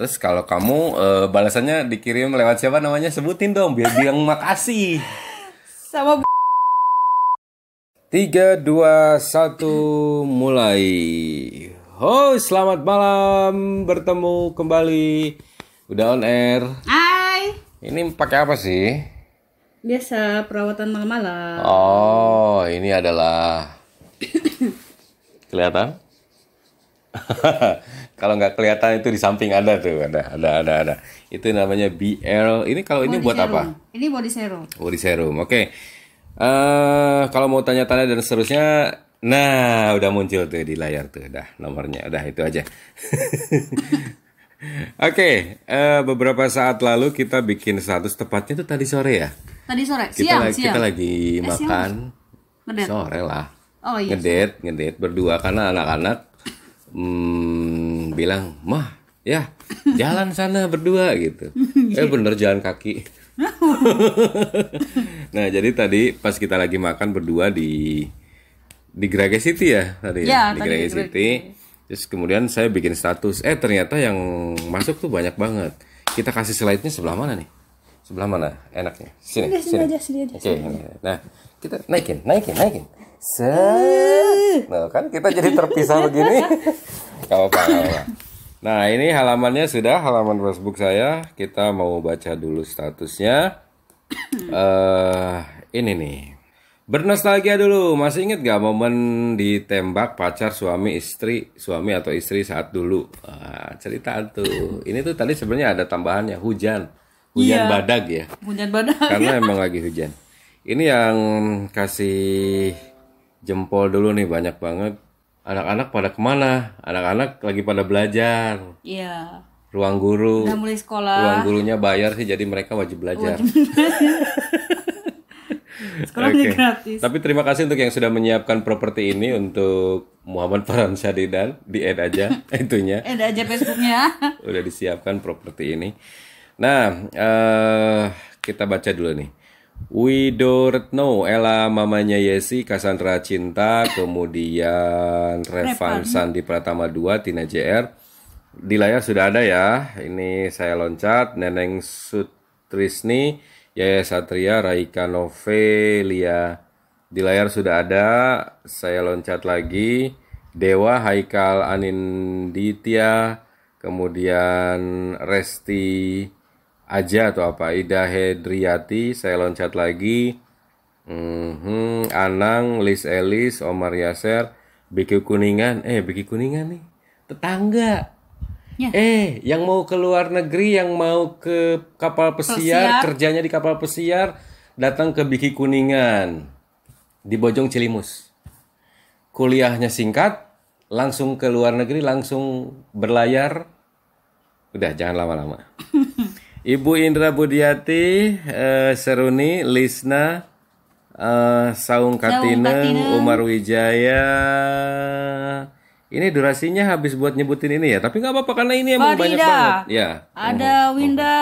Terus kalau kamu eh, balasannya dikirim lewat siapa namanya? Sebutin dong biar bilang makasih. Sama Tiga, dua, satu, mulai. Oh, selamat malam, bertemu kembali. Udah on air. Hai. Ini pakai apa sih? Biasa perawatan malam-malam. Oh, ini adalah kelihatan? kalau nggak kelihatan itu di samping ada tuh, ada, ada, ada, ada. Itu namanya BL. Ini kalau ini Body buat serum. apa? Ini body serum. Body serum. Oke. Eh, kalau mau tanya-tanya dan seterusnya, nah udah muncul tuh di layar tuh, udah nomornya, udah itu aja. Oke, eh, beberapa saat lalu kita bikin status tepatnya tuh tadi sore ya. Tadi sore, Kita siang, lagi siang. kita lagi makan Ngedet. sore lah. Oh iya. Ngedet, ngedet berdua karena anak-anak hmm, bilang, "Mah, ya, jalan sana berdua gitu." eh bener jalan kaki. nah, jadi tadi pas kita lagi makan berdua di di Grage City ya tadi Ya, Grage di Grage City. Terus kemudian saya bikin status, eh ternyata yang masuk tuh banyak banget. Kita kasih slide-nya sebelah mana nih? Sebelah mana enaknya? Sini, sini. aja, sini aja. Oke, nah kita naikin, naikin, naikin. Set. Nah, kan kita jadi terpisah begini. Gak apa-apa. Nah, ini halamannya sudah halaman Facebook saya. Kita mau baca dulu statusnya. Eh, ini nih. Bernostalgia dulu. Masih inget gak momen ditembak pacar suami istri, suami atau istri saat dulu? Wah, cerita tuh. Ini tuh tadi sebenarnya ada tambahannya hujan. Hujan Iya. badag ya Hujan badak. karena emang lagi hujan. Ini yang kasih jempol dulu nih banyak banget. Anak-anak pada ke mana? Anak-anak lagi pada belajar. Iya. Ruang guru. Udah mulai sekolah. Ruang gurunya bayar sih jadi mereka wajib belajar. Sekolahnya Oke. gratis. Tapi terima kasih untuk yang sudah menyiapkan properti ini untuk Muhammad Farhan Syadidan di add aja itunya. Ada aja Facebooknya. udah disiapkan properti ini. Nah, eh kita baca dulu nih. Wido Retno, Ella mamanya Yesi, Cassandra Cinta, kemudian Revan Sandi Pratama 2, Tina JR. Di layar sudah ada ya. Ini saya loncat, Neneng Sutrisni, Yaya Satria, Raika Novelia. Di layar sudah ada, saya loncat lagi. Dewa Haikal Aninditya, kemudian Resti Aja atau apa, Ida Hedriati, saya loncat lagi. Mhm, Anang, Lis Elis, Omar Yaser, Biki Kuningan, eh Biki Kuningan nih, tetangga. Ya. Eh, yang mau ke luar negeri, yang mau ke kapal pesiar, Pesiar. kerjanya di kapal pesiar, datang ke Biki Kuningan di Bojong Cilimus. Kuliahnya singkat, langsung ke luar negeri, langsung berlayar. Udah, jangan lama-lama. Ibu Indra Budiati, eh, Seruni, Lisna, eh, Saung Katineng, Umar Wijaya. Ini durasinya habis buat nyebutin ini ya, tapi nggak apa-apa karena ini emang banyak Farida. banget. Ya, Ada Winda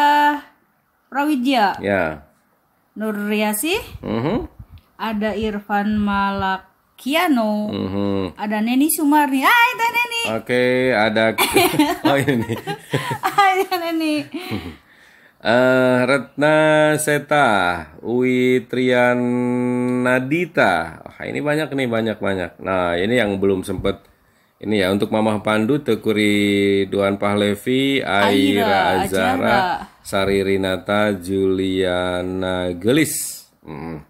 Prawidya, ya. Nur Riasi, Mhm, ada Irfan Malakiano, mhm. ada Neni Sumarni. Hai, Teh Neni. Oke, ada oh ini. Hai, Teh Neni. Eh, Retna Seta, Uwi Trian Nadita. Wah, ini banyak nih, banyak-banyak. Nah, ini yang belum sempet ini ya untuk Mamah Pandu, Tekuri Duan Pahlevi, Aira Aira Azara. Sari Rinata, Juliana Gelis. Hmm,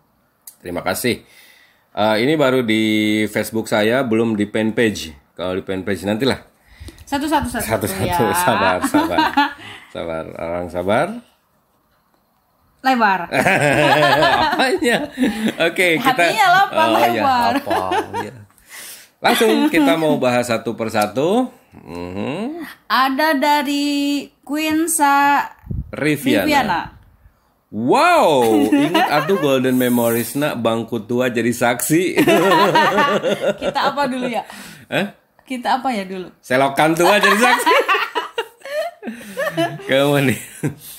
Terima kasih. Eh, ini baru di Facebook saya, belum di fanpage. Kalau di fanpage nantilah Satu-satu satu. satu-satu ya. sabar sabar sabar orang sabar Lebar. apanya oke kita Hatinya lapang, oh ya lebar. apa ya. langsung kita mau bahas satu persatu Mhm. Ada dari Queen Sa Riviana. Viviana. Wow, ingat atuh Golden Memories nak bangku tua jadi saksi. Kita apa dulu ya? Hah? Kita apa ya dulu? Selokan tua jadi saksi. Kamu nih.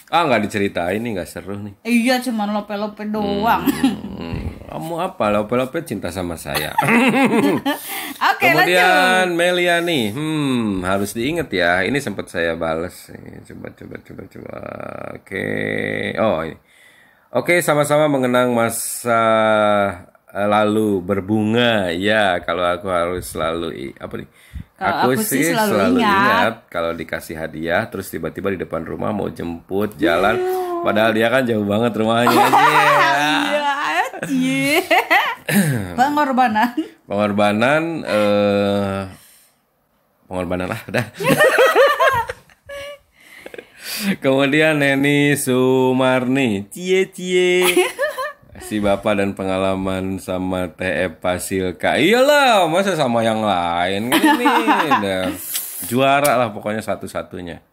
Ah nggak diceritain nih nggak seru nih. Iya, cuman lope-lope doang. Hmm, Kamu apa? Lope-lope cinta sama saya. Oke, lanjut. Kemudian Meliani, hmm harus diingat ya. Ini sempat saya bales. nih. Coba coba coba coba. Oke, oh ini. Oke, sama-sama mengenang masa eh, lalu berbunga. Ya, kalau aku harus selalu apa nih? Kalau aku sih selalu ingat. kalau dikasih hadiah terus tiba-tiba di depan rumah mau jemput jalan padahal dia kan jauh banget rumahnya. Iya. Iya. Pengorbanan. Pengorbanan eh pengorbanan lah udah. Kemudian Neni Sumarni, cie cie. Si bapak dan pengalaman sama TF Pasilka. Iyalah, masa sama yang lain kan ini udah juara lah pokoknya satu-satunya.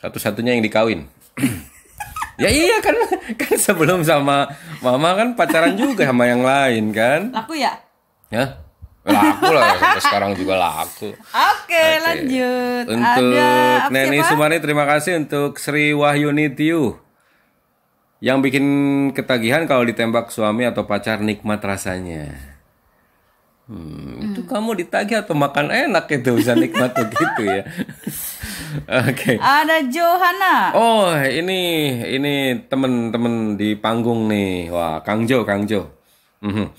Satu-satunya yang dikawin. ya iya kan kan sebelum sama mama kan pacaran juga sama yang lain kan. Laku ya? Ya, laku lah sampai sekarang juga laku. Oke, lanjut. Untuk Ada Neni? Sumari terima kasih untuk Sri Wahyuni Tiu yang bikin ketagihan kalau ditembak suami atau pacar nikmat rasanya. Hmm, itu kamu ditagih atau makan enak itu bisa nikmat begitu ya. Oke. Ada Johanna. Oh, ini ini temen-temen di panggung nih. Wah, Kang Jo, Kang Jo. Mhm.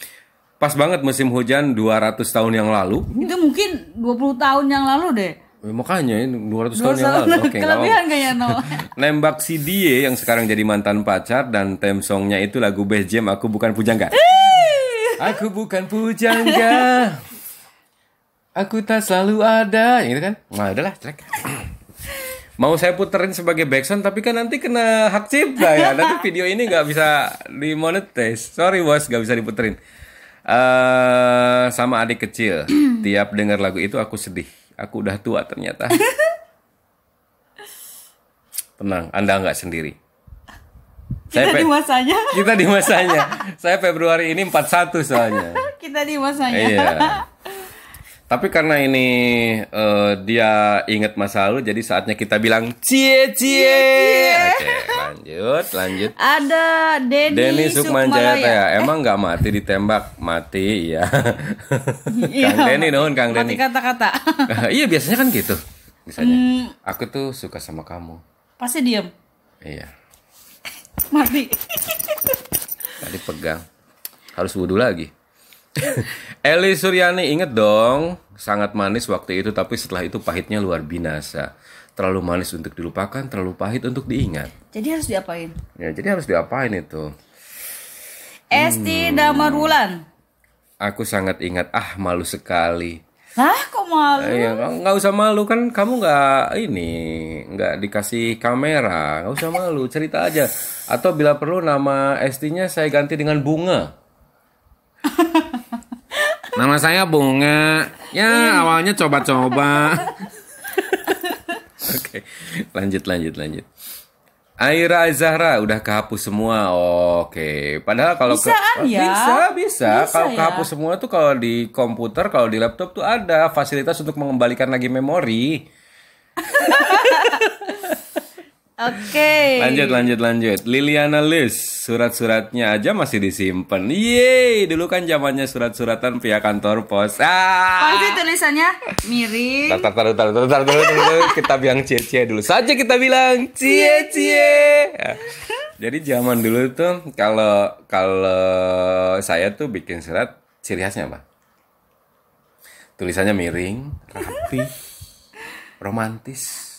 Pas banget musim hujan 200 tahun yang lalu. Itu mungkin 20 tahun yang lalu deh. Eh, makanya ini 200 tahun yang lalu. Oke, Kelebihan kayaknya no. Nembak si Die yang sekarang jadi mantan pacar dan theme songnya itu lagu Best Jam Aku Bukan Pujangga. Aku bukan pujangga. Aku tak selalu ada, gitu kan? Nah, udahlah, jelek. Mau saya puterin sebagai backsound tapi kan nanti kena hak cipta ya. Nanti video ini nggak bisa dimonetize. Sorry bos, nggak bisa diputerin. eh sama adik kecil. Tiap dengar lagu itu aku sedih. Aku udah tua ternyata. Tenang, Anda nggak sendiri. Saya Kita pe- di masanya. kita di masanya. Saya Februari ini 41 soalnya. Kita di masanya. Iya. Tapi karena ini eh, dia ingat masa lalu, jadi saatnya kita bilang cie cie. Oke, lanjut, lanjut. Ada Denny, Denny Sukman Sukmalaya. Jayataya, emang nggak mati ditembak? Mati, ya. Kang Denny, nuhun Kang Mati Denny. kata-kata. iya biasanya kan gitu. Misalnya, Hmm. aku tuh suka sama kamu. Pasti diem. Iya. Mati. Tadi pegang. Harus wudhu lagi. Eli Suryani inget dong, sangat manis waktu itu tapi setelah itu pahitnya luar binasa. Terlalu manis untuk dilupakan, terlalu pahit untuk diingat. Jadi harus diapain? Ya, jadi harus diapain itu? Esti Hmm. Damarwulan. Aku sangat ingat, ah malu sekali. Lah kok malu? Eh, ya, nggak usah malu kan kamu nggak ini nggak dikasih kamera nggak usah malu cerita aja atau bila perlu nama ST-nya saya ganti dengan bunga nama saya bunga ya awalnya coba-coba oke lanjut lanjut lanjut Aira Zahra udah kehapus semua. Oke. Padahal kalau ke- Bisaan ya? bisa, bisa. Bisa Kalau ya? kehapus semua tuh kalau di komputer, kalau di laptop tuh ada fasilitas untuk mengembalikan lagi memori. Oke. Okay. Lanjut, lanjut, lanjut. Liliana Lis, surat-suratnya aja masih disimpan. Yeay, dulu kan zamannya surat-suratan via kantor pos. Ah. Oh, Pasti tulisannya miring. Tar, tar, tar, tar, tar, Kita bilang cie-cie dulu. Saja kita bilang cie-cie. Ya. Jadi zaman dulu tuh kalau kalau saya tuh bikin surat ciri khasnya apa? Tulisannya miring, rapi, romantis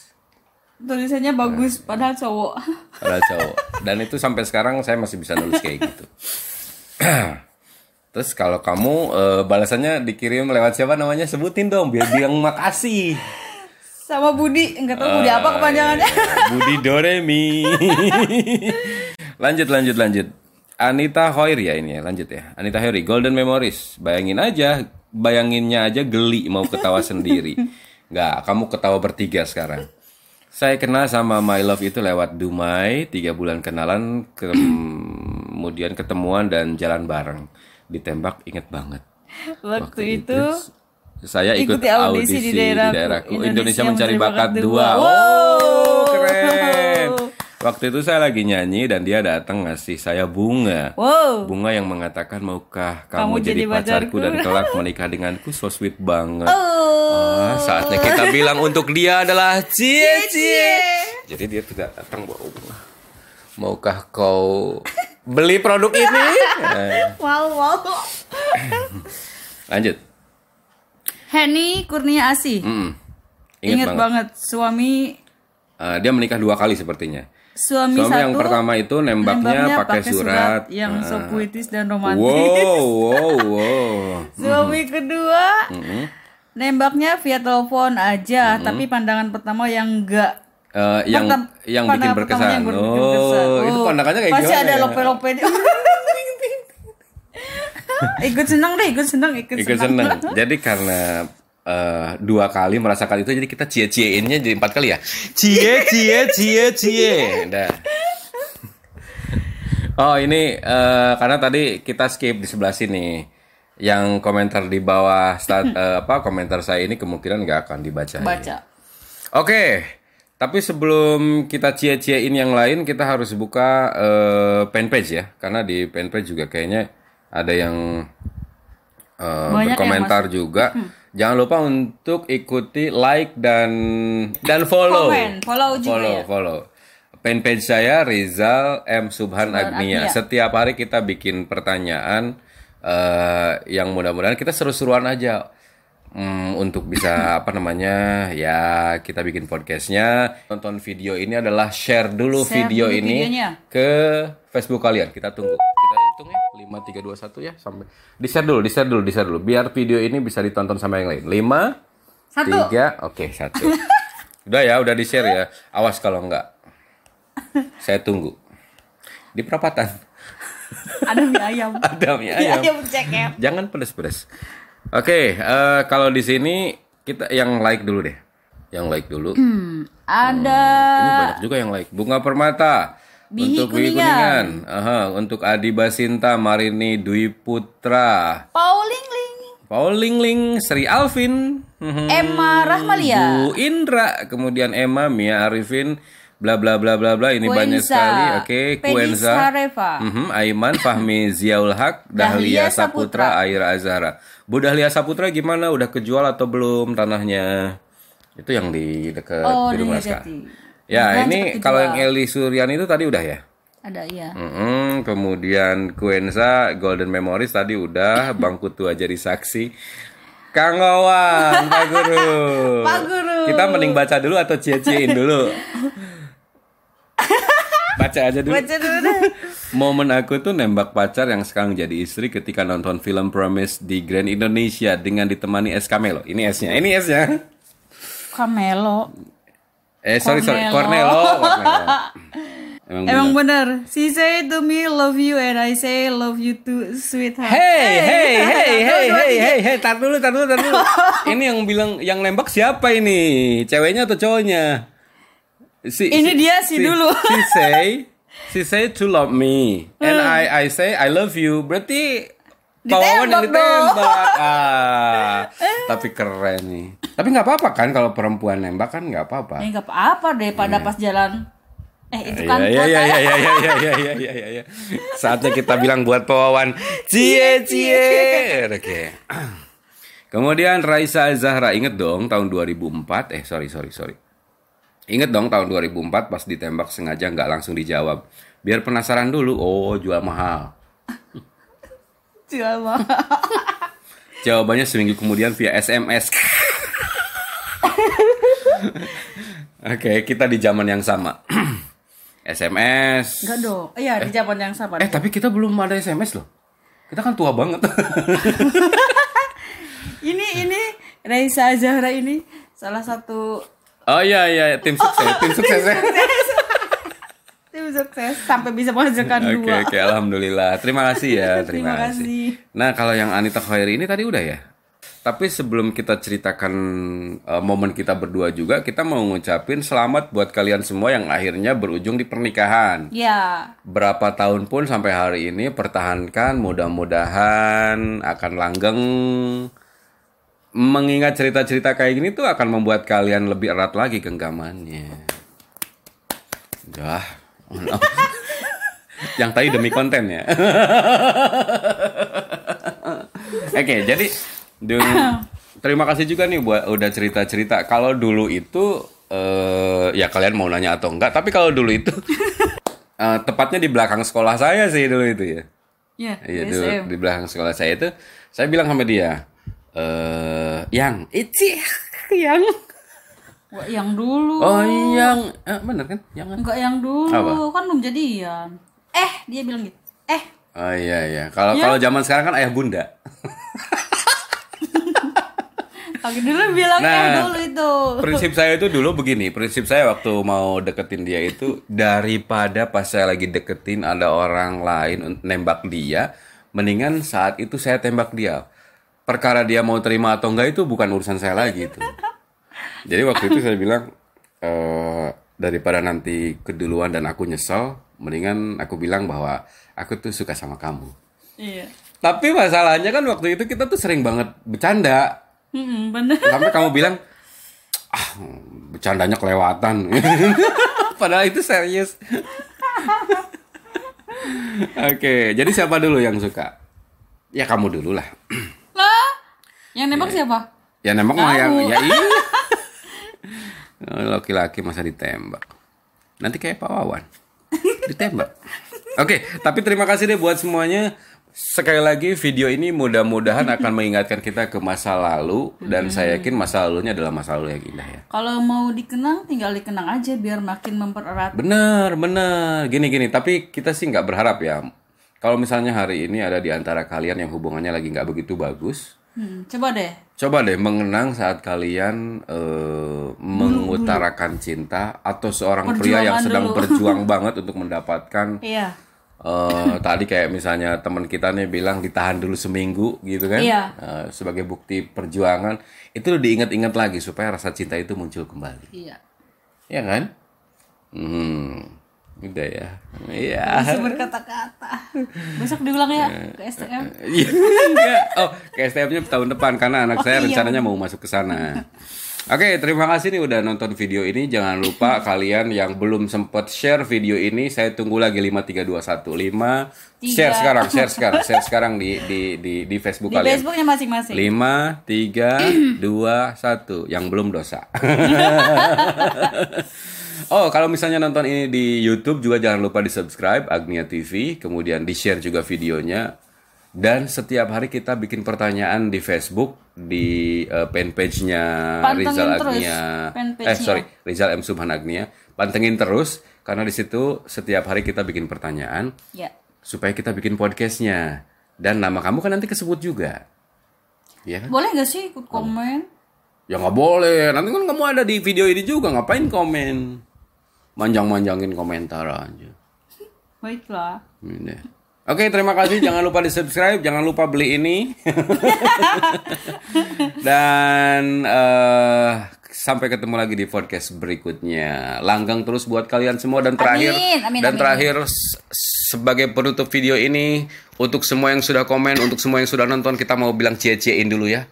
Tulisannya bagus padahal cowok. Padahal cowok. Dan itu sampai sekarang saya masih bisa nulis kayak gitu. Terus kalau kamu eh, balasannya dikirim lewat siapa namanya? Sebutin dong biar bilang makasih. Sama Budi, enggak tahu Budi apa kepanjangannya. Ah, Budi Doremi. lanjut lanjut lanjut. Anita Hoir ya ini ya, lanjut ya. Anita Hoiri, Golden Memories. Bayangin aja, bayanginnya aja geli mau ketawa sendiri. Nggak, kamu ketawa bertiga sekarang. Saya kenal sama My Love itu lewat Dumai, tiga bulan kenalan, kemudian ketemuan dan jalan bareng. Ditembak, inget banget. Waktu itu saya ikut Ikuti audisi di daerahku. daerahku. Indonesia, Indonesia mencari bakat dua. Wow. keren. Waktu itu saya lagi nyanyi dan dia datang ngasih saya bunga. Wow. Bunga yang mengatakan maukah kamu, Kamu jadi, jadi pacarku pacarku?" dan kelak menikah denganku so sweet banget. Oh. Ah, saatnya kita bilang untuk dia adalah cie cie. Jadi dia tidak datang bawa bunga. Maukah kau beli produk ini? Wow, wow. lanjut. Henny Kurnia Asih. Mm. Ingat Ingat banget. banget. suami Eh, dia menikah dua kali sepertinya. Suami, Suami satu yang pertama itu nembaknya, pakai surat. yang so Ah. puitis dan romantis. Wow, wow, wow. Suami kedua nembaknya via telepon aja, tapi pandangan pertama yang enggak Eh, yang Pertam- yang bikin berkesan. yang ber- oh, berkesan. itu Oh, pandangannya kayak pasti gimana? ada ya? lope-lope ikut senang deh, ikut senang, ikut, Ikut senang. Jadi karena eh, dua kali merasakan itu, jadi kita cie cieinnya jadi empat kali ya. Cie cie cie cie. Dah. Oh ini eh, karena tadi kita skip di sebelah sini. Yang komentar di bawah stat, eh, apa komentar saya ini kemungkinan nggak akan dibaca. Baca. Oke, tapi sebelum kita cie-ciein yang lain, kita harus buka eh, fanpage ya, karena di fanpage juga kayaknya ada yang eh, Banyak yang berkomentar juga. Jangan lupa untuk ikuti like dan dan follow. Komen, follow juga follow, ya. follow. Fanpage saya Rizal M Subhan Agnia. Agnia. Setiap hari kita bikin pertanyaan eh, yang mudah-mudahan kita seru-seruan aja. Hmm, untuk bisa apa namanya ya kita bikin podcastnya tonton video ini adalah share dulu Share video dulu ini videonya. ke Facebook kalian kita tunggu kita hitung ya lima tiga dua satu ya sampai di share dulu di share dulu di share dulu biar video ini bisa ditonton sama yang lain lima Satu. tiga oke satu udah ya udah di share ya awas kalau enggak saya tunggu di perapatan Ada mie ayam. ada mie Mie ayam ayam cekep. Jangan pedes-pedes. Oke, eh, kalau di sini kita yang like dulu deh. Yang like dulu. Ada Ini banyak juga yang like. Bunga Permata. Bihi untuk Kuningan. Kuningan. Aha, untuk Adi Basinta, Marini Dwi Putra, Pauling Ling, Paul Lingling, Sri Alvin, Emma Rahmalia, Bu Indra, kemudian Emma, Mia Arifin, bla bla bla bla bla. Ini banyak Kuenza, sekali. Oke, Peggy Kuenza. Sareva. Mhm, Aiman, Fahmi Ziaul Haq, Dahlia Saputra, Aira Azhara. Bu Dahlia Saputra gimana? Udah kejual atau belum tanahnya? Itu yang di dekat Oh, di rumah Jati. Ya, Mudah-mudahan ini cepet kalau yang Eli Suryan itu tadi udah ya. Ada iya. Mhm, kemudian Kuenza, Golden Memories tadi udah, Bang Kutu aja di saksi. Kang Owan, Pak Guru. Pak Guru. Kita mending baca dulu atau cie-ciein dulu? Baca aja dulu. Baca dulu deh. Momen aku tuh nembak pacar yang sekarang jadi istri ketika nonton film Promise di Grand Indonesia dengan ditemani es Camelo. Ini esnya, ini esnya. Camelo. Eh sorry sorry, Cornelo. Cornelo. Cornelo. Emang Emang bener. bener. She say to me love you and I say love you too, sweetheart. Hey, hey, hey, hey, hey, hey, hey, tar dulu, tar dulu, tar dulu. ini yang bilang, yang nembak siapa ini? Ceweknya atau cowoknya? Si, Ini dia si dulu. Si say, si say to love me, and I, I say I love you. Berarti Pawawan yang Ditembak. Ah, tapi keren nih. Tapi nggak apa-apa kan kalau perempuan nembak kan nggak apa-apa. Eh nggak apa-apa deh pada pas jalan. Eh itu kan Iya iya iya iya iya iya iya iya iya iya iya. Saatnya kita bilang buat Pawawan cie cie. Oke. Kemudian Raisa Zahra inget dong tahun 2004 eh sorry sorry sorry. Inget dong tahun 2004 pas ditembak sengaja nggak langsung dijawab. Biar penasaran dulu. Oh jual mahal. Jawabannya seminggu kemudian via SMS. Oke, kita di zaman yang sama. SMS. Enggak dong. Iya di zaman yang sama. Eh, tapi kita belum ada SMS loh. Kita kan tua banget. Ini ini Raisa Zahra ini salah satu oh iya iya, tim sukses, tim sukses tim sukses sampai bisa menghasilkan dua. oke, alhamdulillah. Terima kasih ya, terima, Terima kasih. kasih. Nah, kalau yang Anita Khairi ini tadi udah ya. Tapi sebelum kita ceritakan eh, momen kita berdua juga, kita mau ngucapin selamat buat kalian semua yang akhirnya berujung di pernikahan. Ya, berapa tahun pun sampai hari ini pertahankan mudah-mudahan akan langgeng mengingat cerita-cerita kayak gini tuh akan membuat kalian lebih erat lagi genggamannya Dah, Yang tadi demi konten ya. Oke, jadi dulu, terima kasih juga nih buat udah cerita-cerita. Kalau dulu itu eh ya kalian mau nanya atau enggak, tapi kalau dulu itu eh, tepatnya di belakang sekolah saya sih dulu itu ya. Iya, Iya di dulu SM. di belakang sekolah saya itu saya bilang sama dia, eh yang Ici yang Wah, yang dulu. oh yang eh, bener kan yang Enggak yang dulu, Apa? kan belum jadian. Eh, dia bilang gitu. Eh, Oh iya iya. Kalau kalau zaman sekarang kan ayah bunda. kalau dulu bilangnya Nah, dulu itu. Prinsip saya itu dulu begini. Prinsip saya waktu mau deketin dia itu daripada pas saya lagi deketin ada orang lain nembak dia, mendingan saat itu saya tembak dia. Perkara dia mau terima atau enggak itu bukan urusan saya lagi itu. Jadi waktu itu saya bilang eh daripada nanti keduluan dan aku nyesel, mendingan aku bilang bahwa aku tuh suka sama kamu. Iya. Tapi masalahnya kan waktu itu kita tuh sering banget bercanda. Mm-mm, bener. Sampai kamu bilang, ah bercandanya kelewatan. Padahal itu serius. Oke, jadi siapa dulu yang suka? Ya kamu dulu lah. Lah, yang nembak siapa? Ya nembak mah yang ya iya. Laki-laki masa ditembak. Nanti kayak Pak Wawan. Ditembak. Oke, tapi terima kasih deh buat semuanya. Sekali lagi video ini mudah-mudahan akan mengingatkan kita ke masa lalu dan saya yakin masa lalunya adalah masa lalu yang indah ya. Kalau mau dikenang, tinggal dikenang aja biar makin mempererat. Bener, bener. Gini-gini, tapi kita sih nggak berharap ya. Kalau misalnya hari ini ada di antara kalian yang hubungannya lagi nggak begitu bagus, Hmm, coba deh. Coba deh mengenang saat kalian eh, mengutarakan cinta atau seorang pria yang sedang dulu. berjuang banget untuk mendapatkan Iya. eh, tadi kayak misalnya teman kita nih bilang ditahan dulu seminggu gitu kan Iya. Eh, sebagai bukti perjuangan itu diingat-ingat lagi supaya rasa cinta itu muncul kembali Iya. ya kan hmm udah ya iya Bisa berkata-kata. Besok diulang ya ke STM. Iya, enggak. Oh, ke STM-nya tahun depan karena anak saya iya. rencananya mau masuk ke sana. Oke, terima kasih nih udah nonton video ini. Jangan lupa kalian yang belum sempat share video ini, saya tunggu lagi 5321. 5 share Tiga. sekarang, share sekarang, share sekarang di di di, di Facebook Di kalian. Facebooknya masing-masing. 5 3 2 1 yang belum dosa. Oh, kalau misalnya nonton ini di YouTube juga jangan lupa di-subscribe Agnia TV, kemudian di-share juga videonya. Dan setiap hari kita bikin pertanyaan di Facebook di eh, fanpage-nya Rizal Agnia. Eh, sorry, Rizal M Subhan Agnia. Pantengin terus karena di situ setiap hari kita bikin pertanyaan Ya. supaya kita bikin podcastnya. Dan nama kamu kan nanti kesebut juga. Iya kan? Boleh gak sih ikut komen? Ya nggak boleh. Nanti kan kamu ada di video ini juga. Ngapain komen? Manjang-manjangin komentar aja. Baiklah. Ini. Oke, terima kasih. Jangan lupa di subscribe. Jangan lupa beli ini. Dan eh, sampai ketemu lagi di podcast berikutnya. Langgang terus buat kalian semua. Dan terakhir, Amin, amin, dan amin. terakhir sebagai penutup video ini, untuk semua yang sudah komen, untuk semua yang sudah nonton, kita mau bilang cie-ciein dulu ya.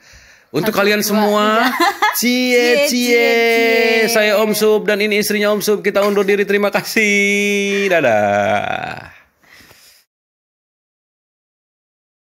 Untuk kalian semua, cie Cie, cie. cie. Saya Om Sub dan ini istrinya Om Sub. Kita undur diri. Terima kasih. Dadah.